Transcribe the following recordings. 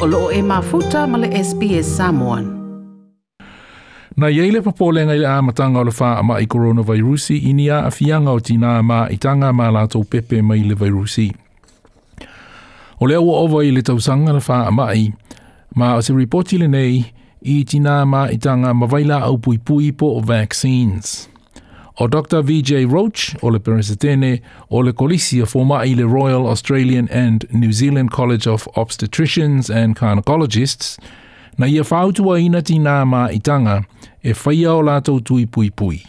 o loo e mafuta ma le SPS Samoan. Na iei le papolenga i le amatanga o le wha ama i coronavirusi i ni a afianga o tina ma i tanga ma lātou pepe mai le virusi. O le awa ova i le tausanga le wha ama i, ma o se reporti le nei i tina ma i tanga ma vaila au pui pui po o vaccines o Dr. VJ Roach o le Peresetene o le Kolisia fōma i le Royal Australian and New Zealand College of Obstetricians and Gynecologists na ia whautua ina tina mā i tanga e whaia o lātou tui pui pui.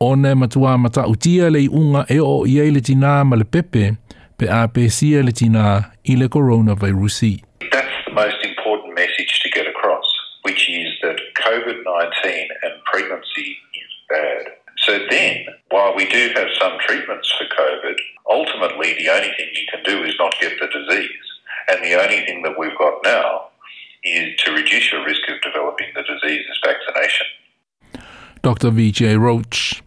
O ne matua mata utia le unga e o i le tina ma le pepe pe a pe le tina i le coronavirusi. That's the most important message to get across, which is that COVID-19 and pregnancy is bad. So then, while we do have some treatments for COVID, ultimately the only thing you can do is not get the disease. And the only thing that we've got now is to reduce your risk of developing the disease is vaccination. Dr. VJ Roach.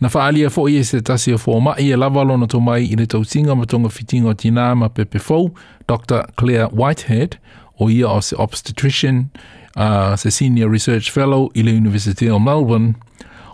Na whaalia fo i se tasi o fō mai e lava lona to mai i tausinga ma tonga fitinga o tina ma pepe Dr. Claire Whitehead, o ia o se obstetrician, uh, se senior research fellow i le University of Melbourne,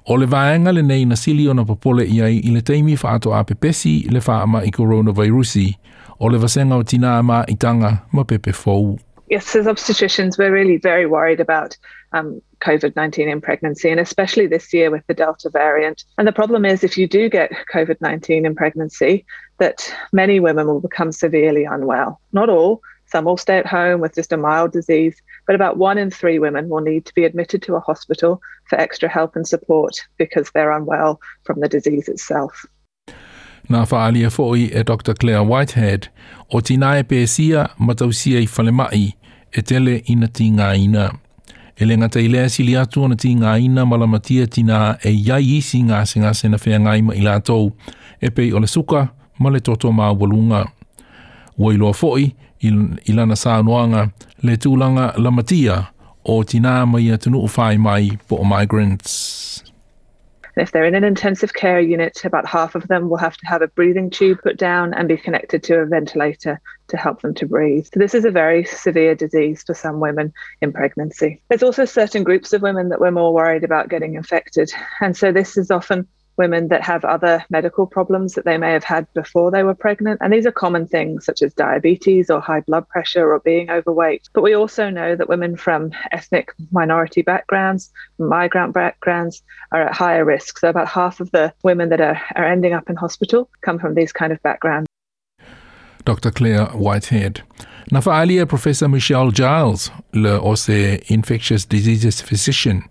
O le vaenga le nei na sili ona popole iai i le teimi whaato a pepesi le whaama i coronavirusi. O le vasenga o tina ama i tanga ma pepe fou. Yes, as obstetricians, we're really very worried about um, COVID 19 in pregnancy, and especially this year with the Delta variant. And the problem is, if you do get COVID 19 in pregnancy, that many women will become severely unwell. Not all, some will stay at home with just a mild disease, but about one in three women will need to be admitted to a hospital for extra help and support because they're unwell from the disease itself. Nā whaalia fōi e Dr. Claire Whitehead, o tina e pēsia matausia i whalemai e tele ina tī ngā ina. E le ngata i lea sili atu ana tī ngā ina malamatia tina e iai isi ngā se ngā se whea ngā ima i lātou, e pei o le suka ma le toto mā walunga. Ua iloa fōi, i lana sa noanga le tūlanga o tina mai whai mai po migrants. If they're in an intensive care unit, about half of them will have to have a breathing tube put down and be connected to a ventilator to help them to breathe. So, this is a very severe disease for some women in pregnancy. There's also certain groups of women that we're more worried about getting infected. And so, this is often women that have other medical problems that they may have had before they were pregnant. And these are common things such as diabetes or high blood pressure or being overweight. But we also know that women from ethnic minority backgrounds, migrant backgrounds, are at higher risk. So about half of the women that are, are ending up in hospital come from these kind of backgrounds. Dr. Claire Whitehead. Na whaalia Professor Michelle Giles, le o se infectious diseases physician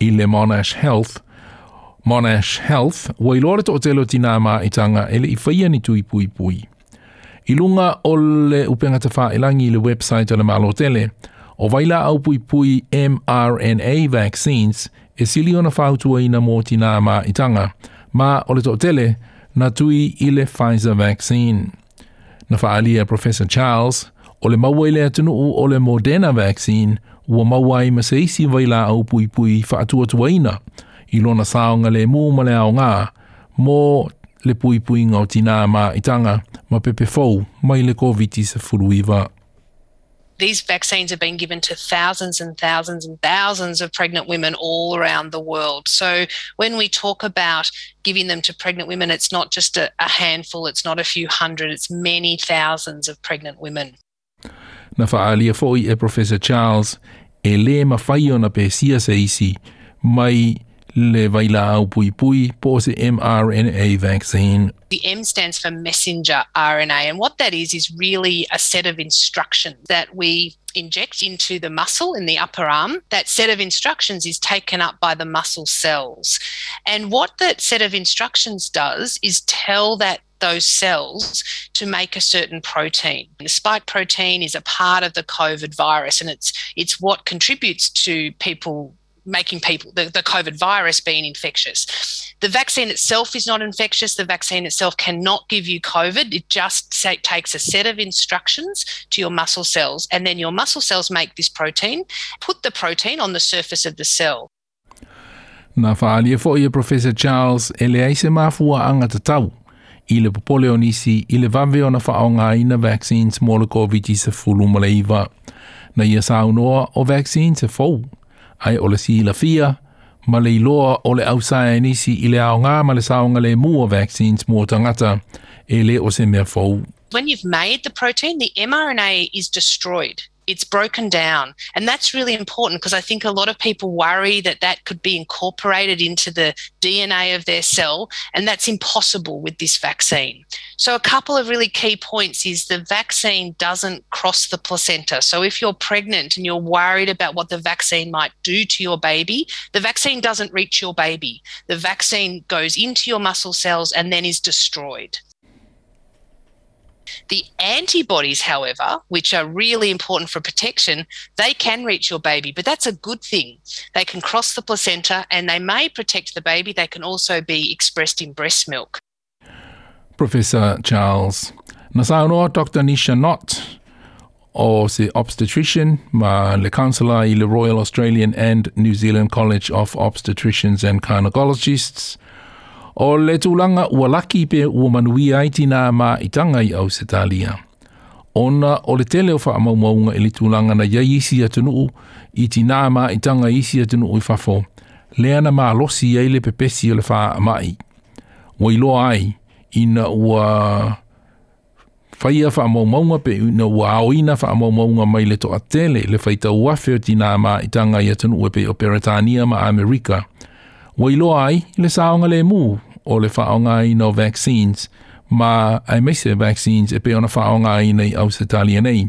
i le Monash Health, Monash Health, wa ilore to otelo tina ma itanga ele i whaia ni tui pui pui. I lunga o le upenga te wha ilangi le website o le malo tele, o waila au pui pui mRNA vaccines e sili ona whautua ina mō tina ma itanga, ma o le to tele na tui i le Pfizer vaccine. Na whaalia Professor Charles, o le maua le atunu o le Moderna vaccine, ua maua ma se isi waila au pui pui whaatua tuaina, i lona saonga le mū ma le ao ngā, mō le pui pui ngau tina ma i tanga, ma pepe fau, mai le COVID se furuiwa. These vaccines have been given to thousands and thousands and thousands of pregnant women all around the world. So when we talk about giving them to pregnant women, it's not just a, a handful, it's not a few hundred, it's many thousands of pregnant women. Na whaalia foi e Professor Charles, e le mawhai o na pe sia se isi, mai le vaila au pui pui po mRNA vaccine. The M stands for messenger RNA, and what that is is really a set of instructions that we inject into the muscle in the upper arm. That set of instructions is taken up by the muscle cells. And what that set of instructions does is tell that those cells to make a certain protein. The spike protein is a part of the COVID virus and it's it's what contributes to people making people the, the COVID virus being infectious. The vaccine itself is not infectious. The vaccine itself cannot give you COVID. It just say, takes a set of instructions to your muscle cells, and then your muscle cells make this protein, put the protein on the surface of the cell. Na whaalia fo ia Professor Charles e le aise mafua anga te tau i le popole o nisi i le vave o na whaonga ina vaccines mo le COVID-19 fulu ma na ia saunoa o vaccine te fou. Ai ole si la fia, ma le iloa o le ausae nisi i le aonga ma le saonga le mua vaccines mua tangata e le o se mea fau. When you've made the protein, the mRNA is destroyed. It's broken down. And that's really important because I think a lot of people worry that that could be incorporated into the DNA of their cell, and that's impossible with this vaccine. So, a couple of really key points is the vaccine doesn't cross the placenta. So, if you're pregnant and you're worried about what the vaccine might do to your baby, the vaccine doesn't reach your baby. The vaccine goes into your muscle cells and then is destroyed. The antibodies, however, which are really important for protection, they can reach your baby, but that's a good thing. They can cross the placenta and they may protect the baby. They can also be expressed in breast milk. Professor Charles. Nasaunoa Dr. Nisha Knott o se obstetrician ma le counsellor i le Royal Australian and New Zealand College of Obstetricians and Gynecologists – O le tūlanga ua laki pe ua manuia ai tina ma i tanga i au se tālia. Ona o le tele o wha i le tūlanga na iai isi atunuu i tina ma i tanga isi atunuu i whafo. Lea na ma losi ai le pepesi o le wha amai. Wa iloa ai ina ua whaia whaamaumaunga pe ina ua aoina whaamaumaunga mai le toa tele le whaita uafe o tina ma i tanga i atunuu pe o Peretania ma Amerika. Iloa ai le saonga le mū o le whaonga i no vaccines, ma ai meise vaccines e pe ona whaonga i nei au se nei,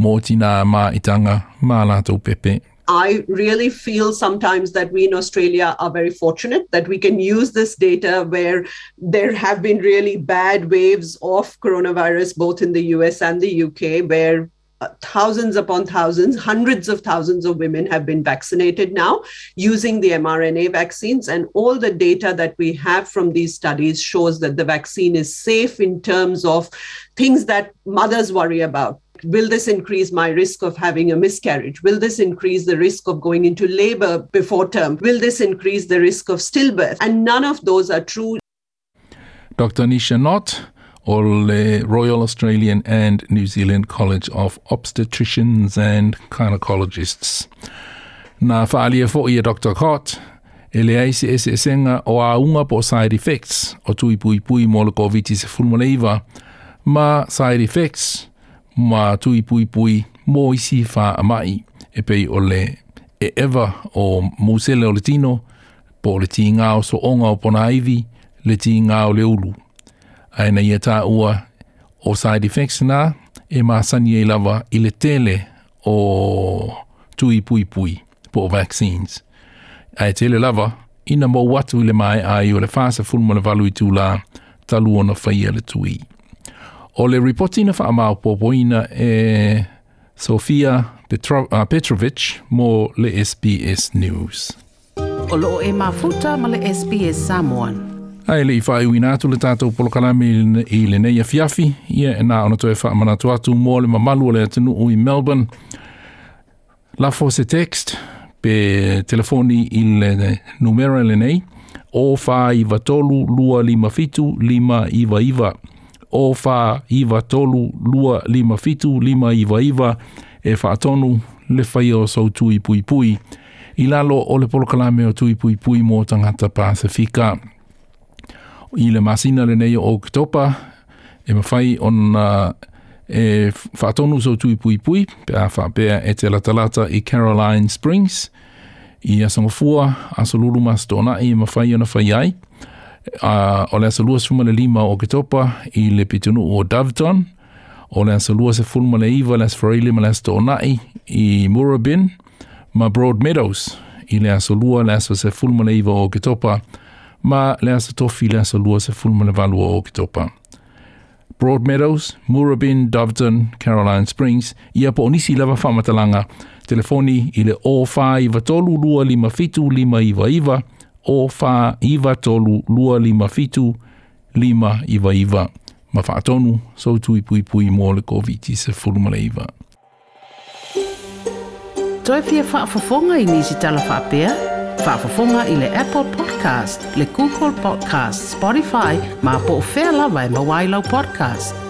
mō tina mā itanga mā lātou pepe. I really feel sometimes that we in Australia are very fortunate that we can use this data where there have been really bad waves of coronavirus, both in the US and the UK, where Uh, thousands upon thousands, hundreds of thousands of women have been vaccinated now using the mRNA vaccines. And all the data that we have from these studies shows that the vaccine is safe in terms of things that mothers worry about. Will this increase my risk of having a miscarriage? Will this increase the risk of going into labor before term? Will this increase the risk of stillbirth? And none of those are true. Dr. Nisha Knott o le Royal Australian and New Zealand College of Obstetricians and Gynecologists. Nā whaalia fo i a Dr. Cott, e le aise e se senga o a unga po side effects o tui pui pui mo le COVID se fulmoneiva, ma side effects ma tui pui pui mo isi wha amai e pei o le e ever o musele o le tino, po le ti ngā o so onga o pona iwi, le ti ngā o le ulu aina ia tā ua o side effects nā e māsani lava i le tele o tui pui pui po vaccines. Ai tele lava ina mo watu i le mai ai o le fasa fulma le valu i tū la talu ona whaia le tui. O le reportina wha amau popoina e Sofia Petro, uh, Petrovic mo le SBS News. O loo e mafuta ma le SBS Samoan. Ai le i whae ui nātu le tātou polokalami i le nei a fiafi, ia e nā ona toi wha manatu atu mō le mamalu le atinu ui Melbourne. Lafo se text pe telefoni i le numera le nei, o wha iwa tolu lua lima fitu lima iwa iwa. O wha iwa tolu lua lima fitu lima iwa iwa e wha atonu le whai o sau tui pui pui. I lalo o le polokalame o tui pui pui mō tangata Pasifika i le masina le nei o Oktopa, e mawhai on e whaatonu so tui pui pui, pe a whaapea e te latalata i Caroline Springs, i asangofua, asolulu mas tōna i mawhai ona whai ai, a o le asalua suma le lima o Oktopa i le pitunu o Doveton, o le asalua se fulma le iwa le asfareili ma le i Murabin, ma Broad Meadows, i le asolua le asfa se fulma le iwa o Oktopa, ma le asa tofi le asa lua se fulma le valua o ki topa. Broadmeadows, Murabin, Doveton, Caroline Springs, ia po onisi lava whamatalanga, telefoni i le o wha iwa tolu lua lima fitu lima iwa iwa, o wha iwa tolu lua lima fitu lima iwa iwa. Ma whaatonu, so tui pui pui mō le COVID se fulma le iwa. Toi fia whaafafonga i nisi tala whaapea? Whaafafonga i le Apple Podcast, le Google Podcast, Spotify, ma po o whea lawa e mawailau podcast.